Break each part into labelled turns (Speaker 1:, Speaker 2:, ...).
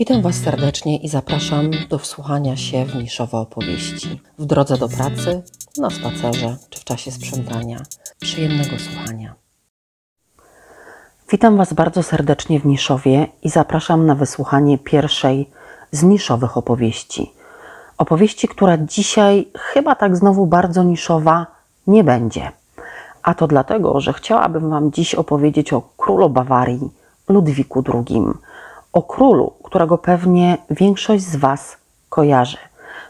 Speaker 1: Witam Was serdecznie i zapraszam do wsłuchania się w niszowe opowieści. W drodze do pracy, na spacerze czy w czasie sprzątania. Przyjemnego słuchania. Witam Was bardzo serdecznie w Niszowie i zapraszam na wysłuchanie pierwszej z niszowych opowieści. Opowieści, która dzisiaj chyba tak znowu bardzo niszowa nie będzie. A to dlatego, że chciałabym Wam dziś opowiedzieć o królu Bawarii, Ludwiku II. O królu, którego pewnie większość z Was kojarzy.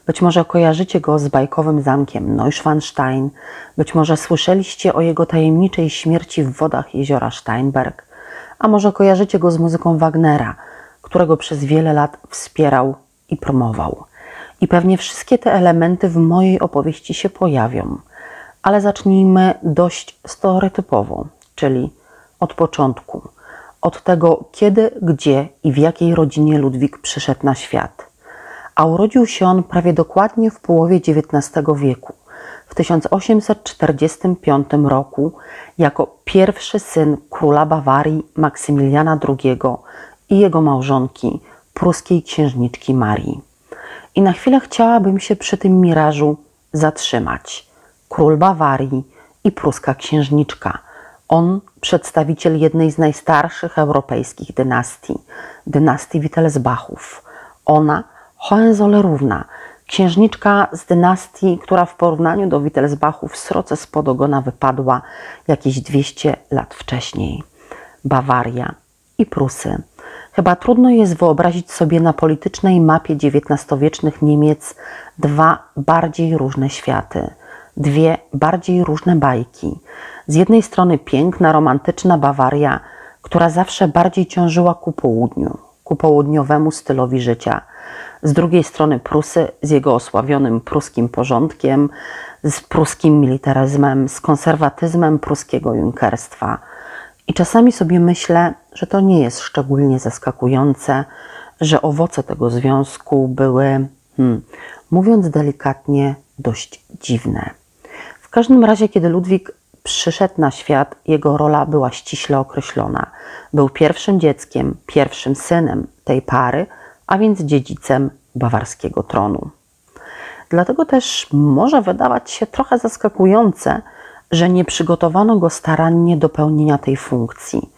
Speaker 1: Być może kojarzycie go z bajkowym zamkiem Neuschwanstein, być może słyszeliście o jego tajemniczej śmierci w wodach jeziora Steinberg, a może kojarzycie go z muzyką Wagnera, którego przez wiele lat wspierał i promował. I pewnie wszystkie te elementy w mojej opowieści się pojawią. Ale zacznijmy dość stereotypowo, czyli od początku. Od tego, kiedy, gdzie i w jakiej rodzinie Ludwik przyszedł na świat. A urodził się on prawie dokładnie w połowie XIX wieku, w 1845 roku, jako pierwszy syn króla Bawarii Maksymiliana II i jego małżonki, pruskiej księżniczki Marii. I na chwilę chciałabym się przy tym mirażu zatrzymać. Król Bawarii i pruska księżniczka. On przedstawiciel jednej z najstarszych europejskich dynastii, dynastii Wittelsbachów. Ona Hohenzollernówna, księżniczka z dynastii, która w porównaniu do Wittelsbachów sroce spod ogona wypadła jakieś 200 lat wcześniej. Bawaria i Prusy. Chyba trudno jest wyobrazić sobie na politycznej mapie XIX-wiecznych Niemiec dwa bardziej różne światy, dwie bardziej różne bajki. Z jednej strony piękna, romantyczna Bawaria, która zawsze bardziej ciążyła ku południu, ku południowemu stylowi życia. Z drugiej strony Prusy z jego osławionym pruskim porządkiem, z pruskim militaryzmem, z konserwatyzmem pruskiego junkerstwa – i czasami sobie myślę, że to nie jest szczególnie zaskakujące, że owoce tego związku były, hmm, mówiąc delikatnie, dość dziwne. W każdym razie, kiedy Ludwik przyszedł na świat, jego rola była ściśle określona. Był pierwszym dzieckiem, pierwszym synem tej pary, a więc dziedzicem bawarskiego tronu. Dlatego też może wydawać się trochę zaskakujące, że nie przygotowano go starannie do pełnienia tej funkcji.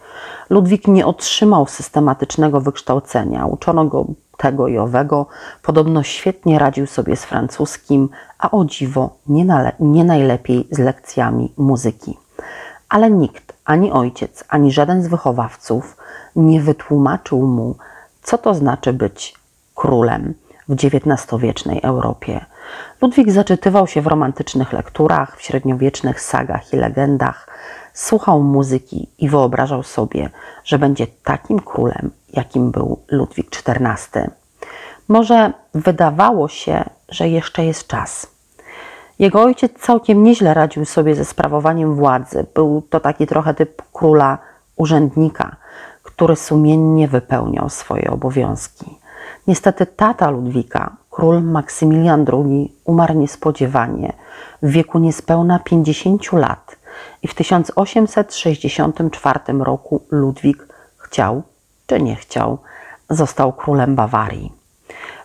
Speaker 1: Ludwik nie otrzymał systematycznego wykształcenia, uczono go tego i owego, podobno świetnie radził sobie z francuskim, a o dziwo nie, nie najlepiej z lekcjami muzyki. Ale nikt, ani ojciec, ani żaden z wychowawców nie wytłumaczył mu, co to znaczy być królem w XIX-wiecznej Europie. Ludwik zaczytywał się w romantycznych lekturach, w średniowiecznych sagach i legendach, słuchał muzyki i wyobrażał sobie, że będzie takim królem, jakim był Ludwik XIV. Może wydawało się, że jeszcze jest czas. Jego ojciec całkiem nieźle radził sobie ze sprawowaniem władzy. Był to taki trochę typ króla urzędnika, który sumiennie wypełniał swoje obowiązki. Niestety tata Ludwika, król Maksymilian II, umarł niespodziewanie w wieku niespełna 50 lat i w 1864 roku Ludwik chciał czy nie chciał, został królem Bawarii.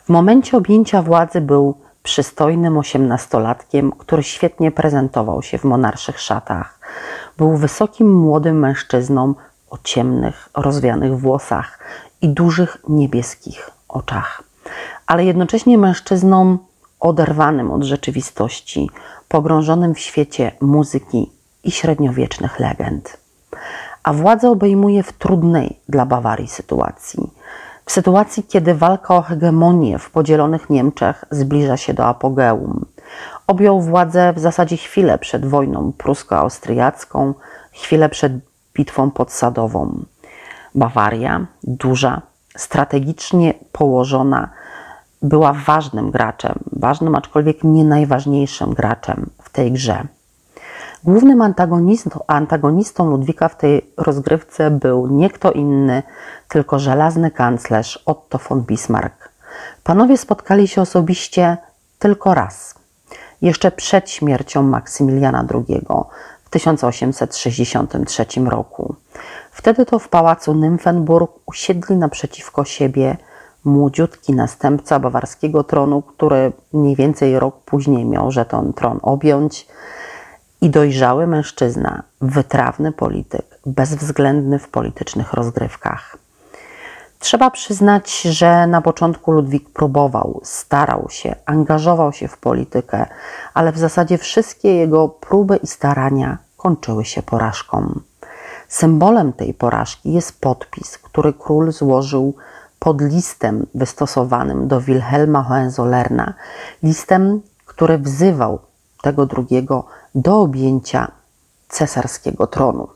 Speaker 1: W momencie objęcia władzy był przystojnym osiemnastolatkiem, który świetnie prezentował się w monarszych szatach. Był wysokim młodym mężczyzną o ciemnych, rozwianych włosach i dużych niebieskich oczach, ale jednocześnie mężczyzną oderwanym od rzeczywistości, pogrążonym w świecie muzyki i średniowiecznych legend. A władzę obejmuje w trudnej dla Bawarii sytuacji. W sytuacji, kiedy walka o hegemonię w podzielonych Niemczech zbliża się do apogeum. Objął władzę w zasadzie chwilę przed wojną prusko-austriacką, chwilę przed bitwą podsadową. Bawaria, duża, strategicznie położona, była ważnym graczem, ważnym, aczkolwiek nie najważniejszym graczem w tej grze. Głównym antagonistą, antagonistą Ludwika w tej rozgrywce był nie kto inny, tylko żelazny kanclerz Otto von Bismarck. Panowie spotkali się osobiście tylko raz, jeszcze przed śmiercią Maksymiliana II w 1863 roku. Wtedy to w pałacu Nymphenburg usiedli naprzeciwko siebie młodziutki następca bawarskiego tronu, który mniej więcej rok później miał żeton tron objąć, i dojrzały mężczyzna, wytrawny polityk, bezwzględny w politycznych rozgrywkach. Trzeba przyznać, że na początku Ludwik próbował, starał się, angażował się w politykę, ale w zasadzie wszystkie jego próby i starania kończyły się porażką. Symbolem tej porażki jest podpis, który król złożył pod listem wystosowanym do Wilhelma Hohenzollerna, listem, który wzywał tego drugiego do objęcia cesarskiego tronu.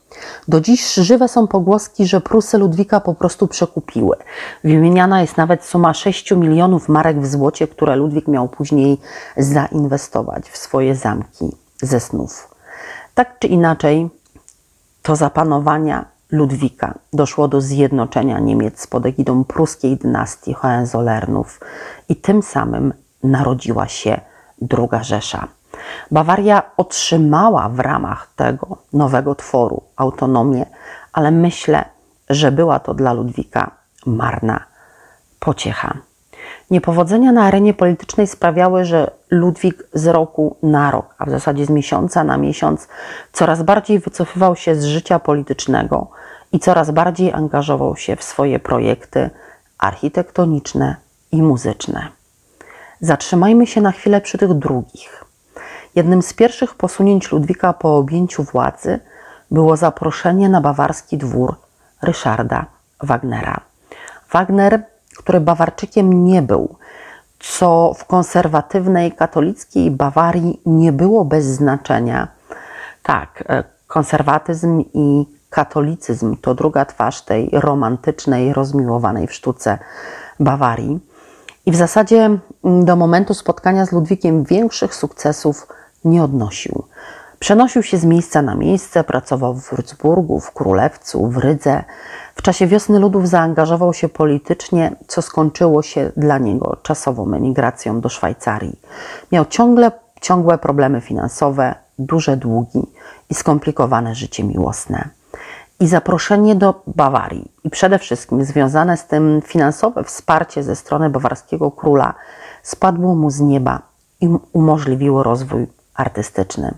Speaker 1: Do dziś żywe są pogłoski, że Prusy Ludwika po prostu przekupiły. Wymieniana jest nawet suma 6 milionów marek w złocie, które Ludwik miał później zainwestować w swoje zamki ze snów. Tak czy inaczej, to zapanowania Ludwika doszło do zjednoczenia Niemiec pod egidą pruskiej dynastii Hohenzollernów i tym samym narodziła się druga Rzesza. Bawaria otrzymała w ramach tego nowego tworu autonomię, ale myślę, że była to dla Ludwika marna pociecha. Niepowodzenia na arenie politycznej sprawiały, że Ludwik z roku na rok, a w zasadzie z miesiąca na miesiąc, coraz bardziej wycofywał się z życia politycznego i coraz bardziej angażował się w swoje projekty architektoniczne i muzyczne. Zatrzymajmy się na chwilę przy tych drugich. Jednym z pierwszych posunięć Ludwika po objęciu władzy było zaproszenie na bawarski dwór Ryszarda Wagnera. Wagner, który Bawarczykiem nie był, co w konserwatywnej katolickiej Bawarii nie było bez znaczenia. Tak, e, konserwatyzm i katolicyzm to druga twarz tej romantycznej, rozmiłowanej w sztuce Bawarii. I w zasadzie mm, do momentu spotkania z Ludwikiem większych sukcesów nie odnosił. Przenosił się z miejsca na miejsce, pracował w Würzburgu, w Królewcu, w Rydze. W czasie wiosny ludów zaangażował się politycznie, co skończyło się dla niego czasową emigracją do Szwajcarii. Miał ciągle, ciągłe problemy finansowe, duże długi i skomplikowane życie miłosne. I zaproszenie do Bawarii, i przede wszystkim związane z tym finansowe wsparcie ze strony bawarskiego króla, spadło mu z nieba i umożliwiło rozwój artystyczny.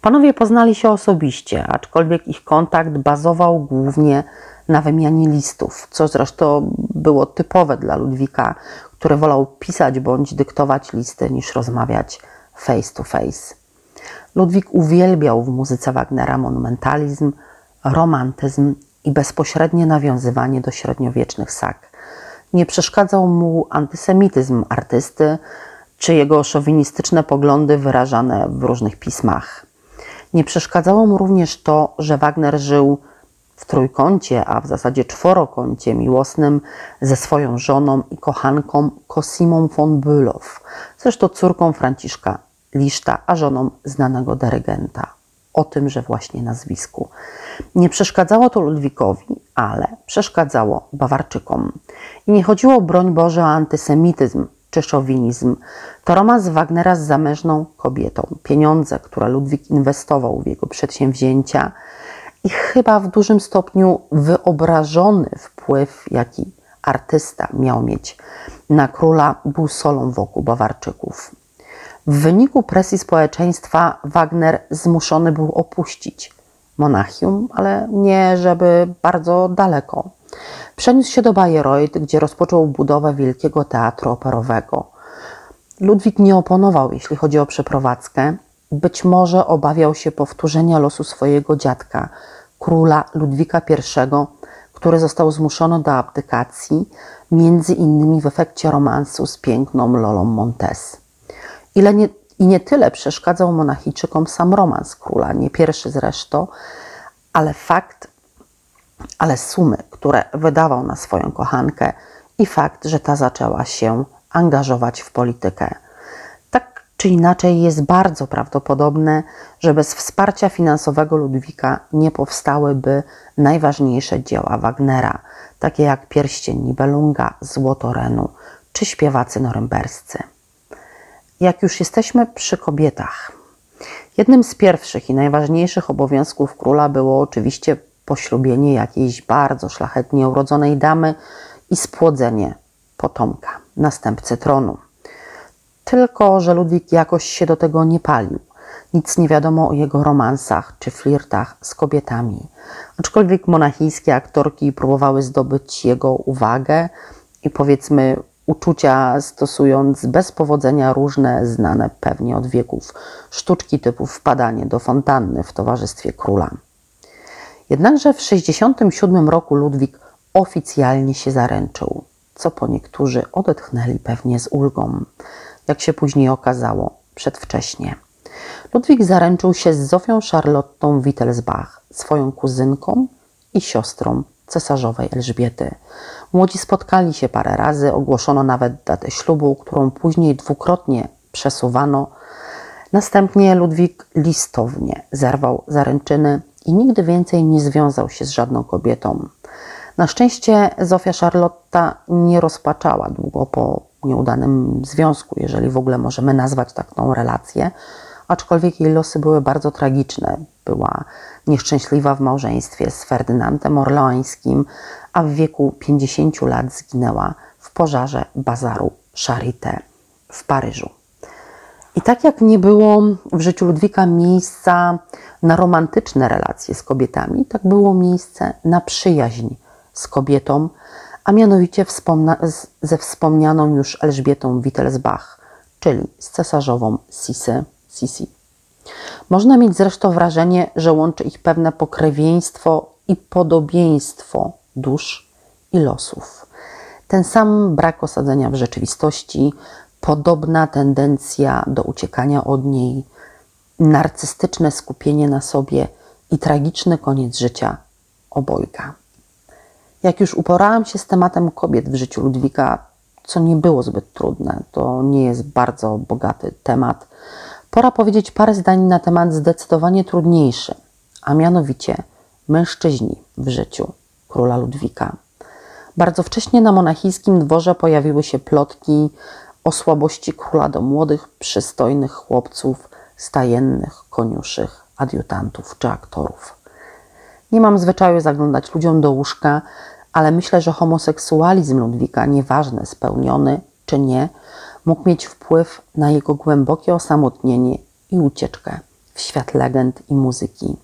Speaker 1: Panowie poznali się osobiście, aczkolwiek ich kontakt bazował głównie na wymianie listów, co zresztą było typowe dla Ludwika, który wolał pisać bądź dyktować listy niż rozmawiać face to face. Ludwik uwielbiał w muzyce Wagnera monumentalizm, romantyzm i bezpośrednie nawiązywanie do średniowiecznych sag. Nie przeszkadzał mu antysemityzm artysty, czy jego szowinistyczne poglądy wyrażane w różnych pismach. Nie przeszkadzało mu również to, że Wagner żył w trójkącie, a w zasadzie czworokącie miłosnym ze swoją żoną i kochanką Cosimą von Bülow, zresztą córką Franciszka Liszta, a żoną znanego dyrygenta. O tymże właśnie nazwisku. Nie przeszkadzało to Ludwikowi, ale przeszkadzało Bawarczykom. I nie chodziło, broń Boże, o antysemityzm, czy szowinizm. To romans Wagnera z zamężną kobietą. Pieniądze, które Ludwik inwestował w jego przedsięwzięcia i chyba w dużym stopniu wyobrażony wpływ, jaki artysta miał mieć na króla, był solą wokół Bawarczyków. W wyniku presji społeczeństwa Wagner zmuszony był opuścić Monachium, ale nie żeby bardzo daleko. Przeniósł się do Bayreuth, gdzie rozpoczął budowę Wielkiego Teatru Operowego. Ludwik nie oponował, jeśli chodzi o przeprowadzkę. Być może obawiał się powtórzenia losu swojego dziadka, króla Ludwika I, który został zmuszony do abdykacji, między innymi w efekcie romansu z piękną Lolą Montes. Ile nie, I nie tyle przeszkadzał monachijczykom sam romans króla, nie pierwszy zresztą, ale fakt, ale sumy, które wydawał na swoją kochankę i fakt, że ta zaczęła się angażować w politykę. Tak czy inaczej jest bardzo prawdopodobne, że bez wsparcia finansowego Ludwika nie powstałyby najważniejsze dzieła Wagnera, takie jak Pierścień Nibelunga, Złoto Renu czy Śpiewacy norymberscy. Jak już jesteśmy przy kobietach, jednym z pierwszych i najważniejszych obowiązków króla było oczywiście poślubienie jakiejś bardzo szlachetnie urodzonej damy i spłodzenie potomka, następcy tronu. Tylko, że Ludwik jakoś się do tego nie palił. Nic nie wiadomo o jego romansach czy flirtach z kobietami. Aczkolwiek monachijskie aktorki próbowały zdobyć jego uwagę i powiedzmy uczucia, stosując bez powodzenia różne, znane pewnie od wieków, sztuczki typu wpadanie do fontanny w towarzystwie króla. Jednakże w 67 roku Ludwik oficjalnie się zaręczył, co po niektórzy odetchnęli pewnie z ulgą. Jak się później okazało, przedwcześnie. Ludwik zaręczył się z Zofią Charlottą Wittelsbach, swoją kuzynką i siostrą cesarzowej Elżbiety. Młodzi spotkali się parę razy, ogłoszono nawet datę ślubu, którą później dwukrotnie przesuwano. Następnie Ludwik listownie zerwał zaręczyny i nigdy więcej nie związał się z żadną kobietą. Na szczęście Zofia Charlotta nie rozpaczała długo po nieudanym związku, jeżeli w ogóle możemy nazwać taką relację, aczkolwiek jej losy były bardzo tragiczne. Była nieszczęśliwa w małżeństwie z Ferdynandem Orleańskim, a w wieku 50 lat zginęła w pożarze bazaru Charité w Paryżu. I tak jak nie było w życiu Ludwika miejsca na romantyczne relacje z kobietami, tak było miejsce na przyjaźń z kobietą, a mianowicie ze wspomnianą już Elżbietą Wittelsbach, czyli z cesarzową Sisi. Można mieć zresztą wrażenie, że łączy ich pewne pokrewieństwo i podobieństwo dusz i losów. Ten sam brak osadzenia w rzeczywistości, podobna tendencja do uciekania od niej, narcystyczne skupienie na sobie i tragiczny koniec życia obojga. Jak już uporałam się z tematem kobiet w życiu Ludwika, co nie było zbyt trudne, to nie jest bardzo bogaty temat, pora powiedzieć parę zdań na temat zdecydowanie trudniejszy, a mianowicie mężczyźni w życiu króla Ludwika. Bardzo wcześnie na monachijskim dworze pojawiły się plotki o słabości króla do młodych, przystojnych chłopców, stajennych, koniuszych, adiutantów czy aktorów. Nie mam zwyczaju zaglądać ludziom do łóżka, ale myślę, że homoseksualizm Ludwika, nieważne spełniony czy nie, mógł mieć wpływ na jego głębokie osamotnienie i ucieczkę w świat legend i muzyki.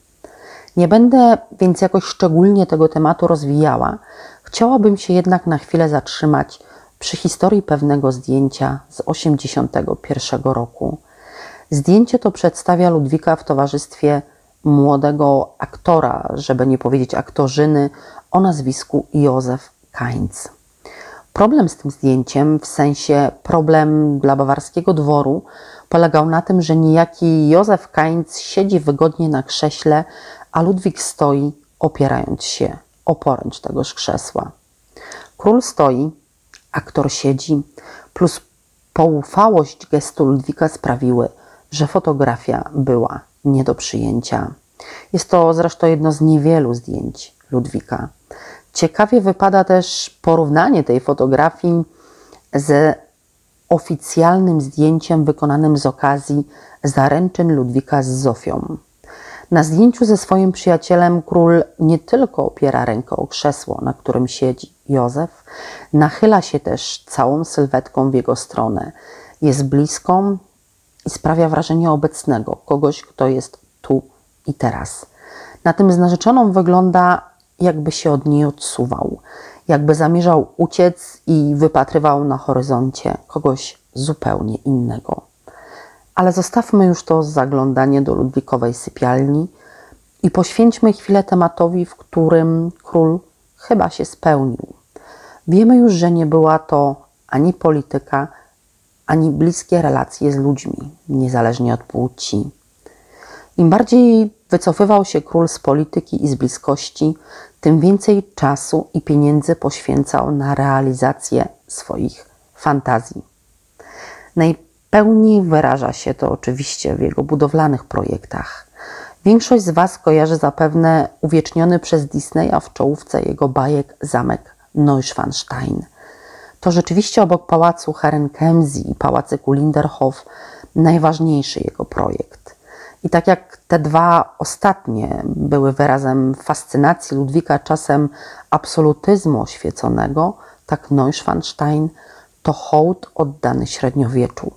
Speaker 1: Nie będę więc jakoś szczególnie tego tematu rozwijała. Chciałabym się jednak na chwilę zatrzymać przy historii pewnego zdjęcia z 1981 roku. Zdjęcie to przedstawia Ludwika w towarzystwie młodego aktora, żeby nie powiedzieć aktorzyny, o nazwisku Józef Kainz. Problem z tym zdjęciem, w sensie problem dla bawarskiego dworu, polegał na tym, że niejaki Józef Kainz siedzi wygodnie na krześle, a Ludwik stoi, opierając się o poręcz tegoż krzesła. Król stoi, aktor siedzi, plus poufałość gestu Ludwika sprawiły, że fotografia była nie do przyjęcia. Jest to zresztą jedno z niewielu zdjęć Ludwika. Ciekawie wypada też porównanie tej fotografii ze oficjalnym zdjęciem wykonanym z okazji zaręczyn Ludwika z Zofią. Na zdjęciu ze swoim przyjacielem król nie tylko opiera rękę o krzesło, na którym siedzi Józef, nachyla się też całą sylwetką w jego stronę. Jest bliską i sprawia wrażenie obecnego, kogoś, kto jest tu i teraz. Na tym z narzeczoną wygląda, jakby się od niej odsuwał, jakby zamierzał uciec i wypatrywał na horyzoncie kogoś zupełnie innego. Ale zostawmy już to zaglądanie do Ludwikowej sypialni i poświęćmy chwilę tematowi, w którym król chyba się spełnił. Wiemy już, że nie była to ani polityka, ani bliskie relacje z ludźmi, niezależnie od płci. Im bardziej wycofywał się król z polityki i z bliskości, tym więcej czasu i pieniędzy poświęcał na realizację swoich fantazji. Najpełniej wyraża się to oczywiście w jego budowlanych projektach. Większość z Was kojarzy zapewne uwieczniony przez Disneya w czołówce jego bajek zamek Neuschwanstein. To rzeczywiście obok pałacu Herrenchiemsee i pałacyku Linderhof najważniejszy jego projekt. I tak jak te dwa ostatnie były wyrazem fascynacji Ludwika czasem absolutyzmu oświeconego, tak Neuschwanstein – to hołd oddany średniowieczu,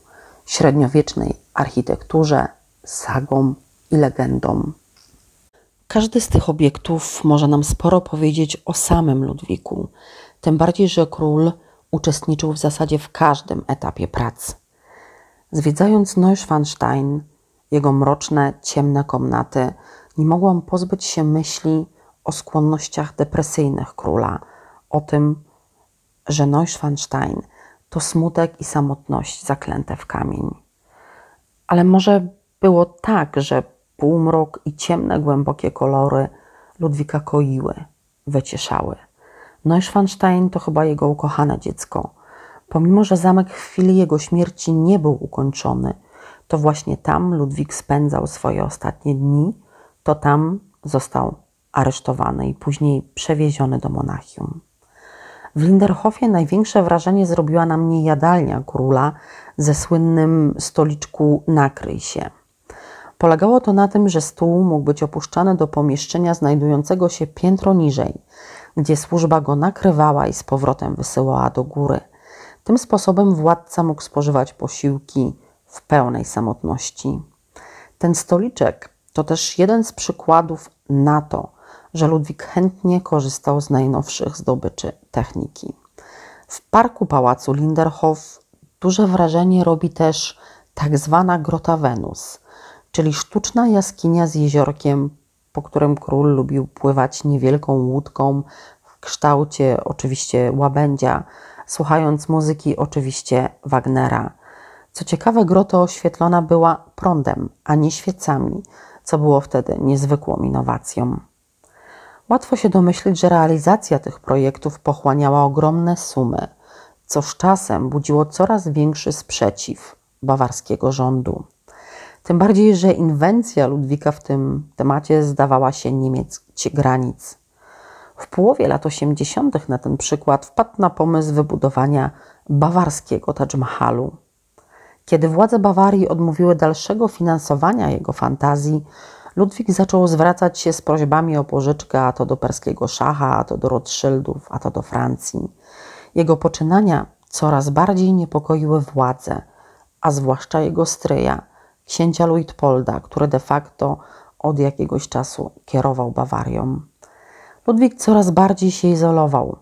Speaker 1: średniowiecznej architekturze, sagom i legendom. Każdy z tych obiektów może nam sporo powiedzieć o samym Ludwiku, tym bardziej, że król uczestniczył w zasadzie w każdym etapie prac. Zwiedzając Neuschwanstein, jego mroczne, ciemne komnaty, nie mogłam pozbyć się myśli o skłonnościach depresyjnych króla, o tym, że Neuschwanstein to smutek i samotność zaklęte w kamień. Ale może było tak, że półmrok i ciemne, głębokie kolory Ludwika koiły, wycieszały. Neuschwanstein to chyba jego ukochane dziecko. Pomimo, że zamek w chwili jego śmierci nie był ukończony, to właśnie tam Ludwik spędzał swoje ostatnie dni, to tam został aresztowany i później przewieziony do Monachium. W Linderhofie największe wrażenie zrobiła na mnie jadalnia króla ze słynnym stoliczku nakryj się. Polegało to na tym, że stół mógł być opuszczany do pomieszczenia znajdującego się piętro niżej, gdzie służba go nakrywała i z powrotem wysyłała do góry. Tym sposobem władca mógł spożywać posiłki w pełnej samotności. Ten stoliczek to też jeden z przykładów na to, że Ludwik chętnie korzystał z najnowszych zdobyczy techniki. W parku pałacu Linderhof duże wrażenie robi też tak zwana Grota Wenus, czyli sztuczna jaskinia z jeziorkiem, po którym król lubił pływać niewielką łódką w kształcie oczywiście łabędzia, słuchając muzyki oczywiście Wagnera. Co ciekawe, grota oświetlona była prądem, a nie świecami, co było wtedy niezwykłą innowacją. Łatwo się domyślić, że realizacja tych projektów pochłaniała ogromne sumy, co z czasem budziło coraz większy sprzeciw bawarskiego rządu. Tym bardziej, że inwencja Ludwika w tym temacie zdawała się nie mieć granic. W połowie lat 80. na ten przykład wpadł na pomysł wybudowania bawarskiego Taj Mahalu. Kiedy władze Bawarii odmówiły dalszego finansowania jego fantazji, Ludwik zaczął zwracać się z prośbami o pożyczkę a to do perskiego szacha, a to do Rothschildów, a to do Francji. Jego poczynania coraz bardziej niepokoiły władze, a zwłaszcza jego stryja, księcia Luitpolda, który de facto od jakiegoś czasu kierował Bawarią. Ludwik coraz bardziej się izolował,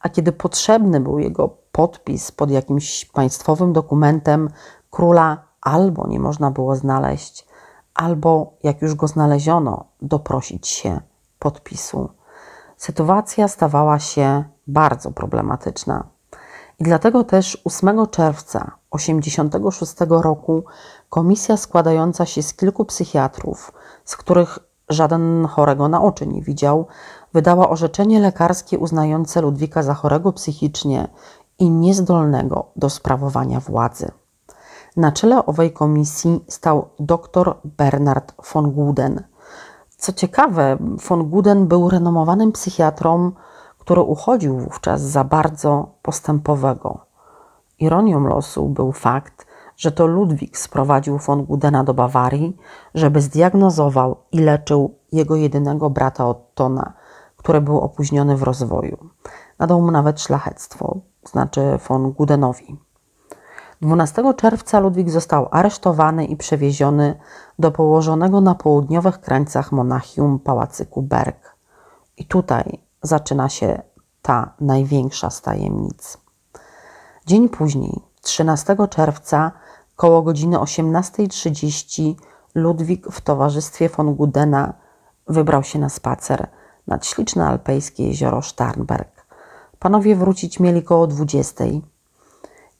Speaker 1: a kiedy potrzebny był jego podpis pod jakimś państwowym dokumentem, króla albo nie można było znaleźć, albo jak już go znaleziono, doprosić się podpisu. Sytuacja stawała się bardzo problematyczna. I dlatego też 8 czerwca 1986 roku komisja składająca się z kilku psychiatrów, z których żaden chorego na oczy nie widział, wydała orzeczenie lekarskie uznające Ludwika za chorego psychicznie i niezdolnego do sprawowania władzy. Na czele owej komisji stał dr Bernard von Guden. Co ciekawe, von Guden był renomowanym psychiatrą, który uchodził wówczas za bardzo postępowego. Ironią losu był fakt, że to Ludwik sprowadził von Gudena do Bawarii, żeby zdiagnozował i leczył jego jedynego brata Ottona, który był opóźniony w rozwoju. Nadał mu nawet szlachectwo, znaczy von Gudenowi. 12 czerwca Ludwik został aresztowany i przewieziony do położonego na południowych krańcach Monachium pałacyku Berg. I tutaj zaczyna się ta największa z tajemnic. Dzień później, 13 czerwca, koło godziny 18.30, Ludwik w towarzystwie von Gudena wybrał się na spacer nad śliczne alpejskie jezioro Starnberg. Panowie wrócić mieli koło 20.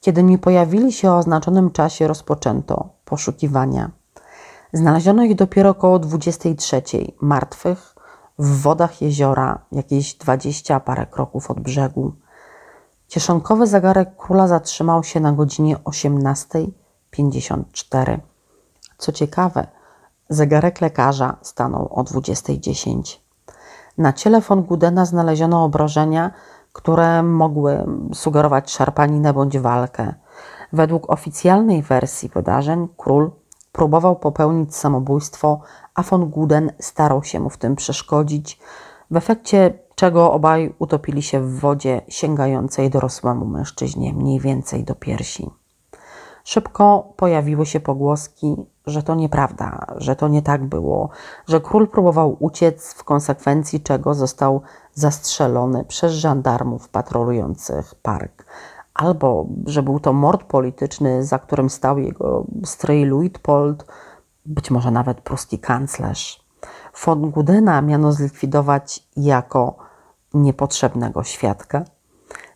Speaker 1: Kiedy nie pojawili się o oznaczonym czasie, rozpoczęto poszukiwania. Znaleziono ich dopiero około 23, martwych, w wodach jeziora, jakieś 20 parę kroków od brzegu. Kieszonkowy zegarek króla zatrzymał się na godzinie 18.54. Co ciekawe, zegarek lekarza stanął o 20.10. Na ciele von Gudena znaleziono obrażenia, które mogły sugerować szarpaninę bądź walkę. Według oficjalnej wersji wydarzeń król próbował popełnić samobójstwo, a von Guden starał się mu w tym przeszkodzić. W efekcie czego obaj utopili się w wodzie sięgającej dorosłemu mężczyźnie mniej więcej do piersi. Szybko pojawiły się pogłoski, że to nieprawda, że to nie tak było, że król próbował uciec, w konsekwencji czego został zastrzelony przez żandarmów patrolujących park, albo że był to mord polityczny, za którym stał jego stryj Luitpold, być może nawet pruski kanclerz. Von Gudena miano zlikwidować jako niepotrzebnego świadka.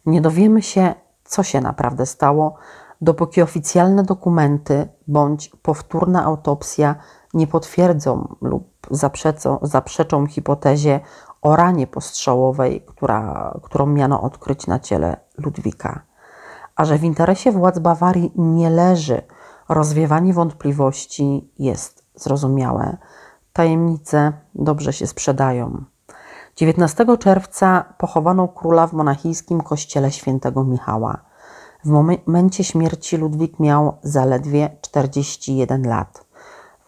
Speaker 1: Nie dowiemy się, co się naprawdę stało, dopóki oficjalne dokumenty bądź powtórna autopsja nie potwierdzą lub zaprzeczą, zaprzeczą hipotezie o ranie postrzałowej, która, którą miano odkryć na ciele Ludwika. A że w interesie władz Bawarii nie leży rozwiewanie wątpliwości, jest zrozumiałe. Tajemnice dobrze się sprzedają. 19 czerwca pochowano króla w monachijskim kościele świętego Michała. W momencie śmierci Ludwik miał zaledwie 41 lat.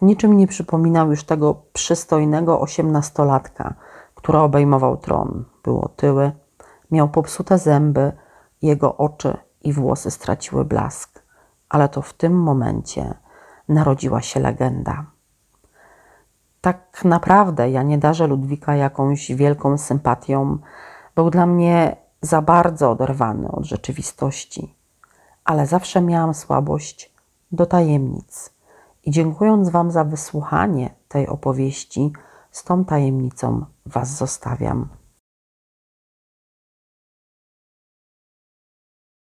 Speaker 1: W niczym nie przypominał już tego przystojnego osiemnastolatka, który obejmował tron. Był otyły, miał popsute zęby, jego oczy i włosy straciły blask. Ale to w tym momencie narodziła się legenda. Tak naprawdę ja nie darzę Ludwika jakąś wielką sympatią. Był dla mnie za bardzo oderwany od rzeczywistości ale zawsze miałam słabość do tajemnic. I dziękując Wam za wysłuchanie tej opowieści, z tą tajemnicą Was zostawiam.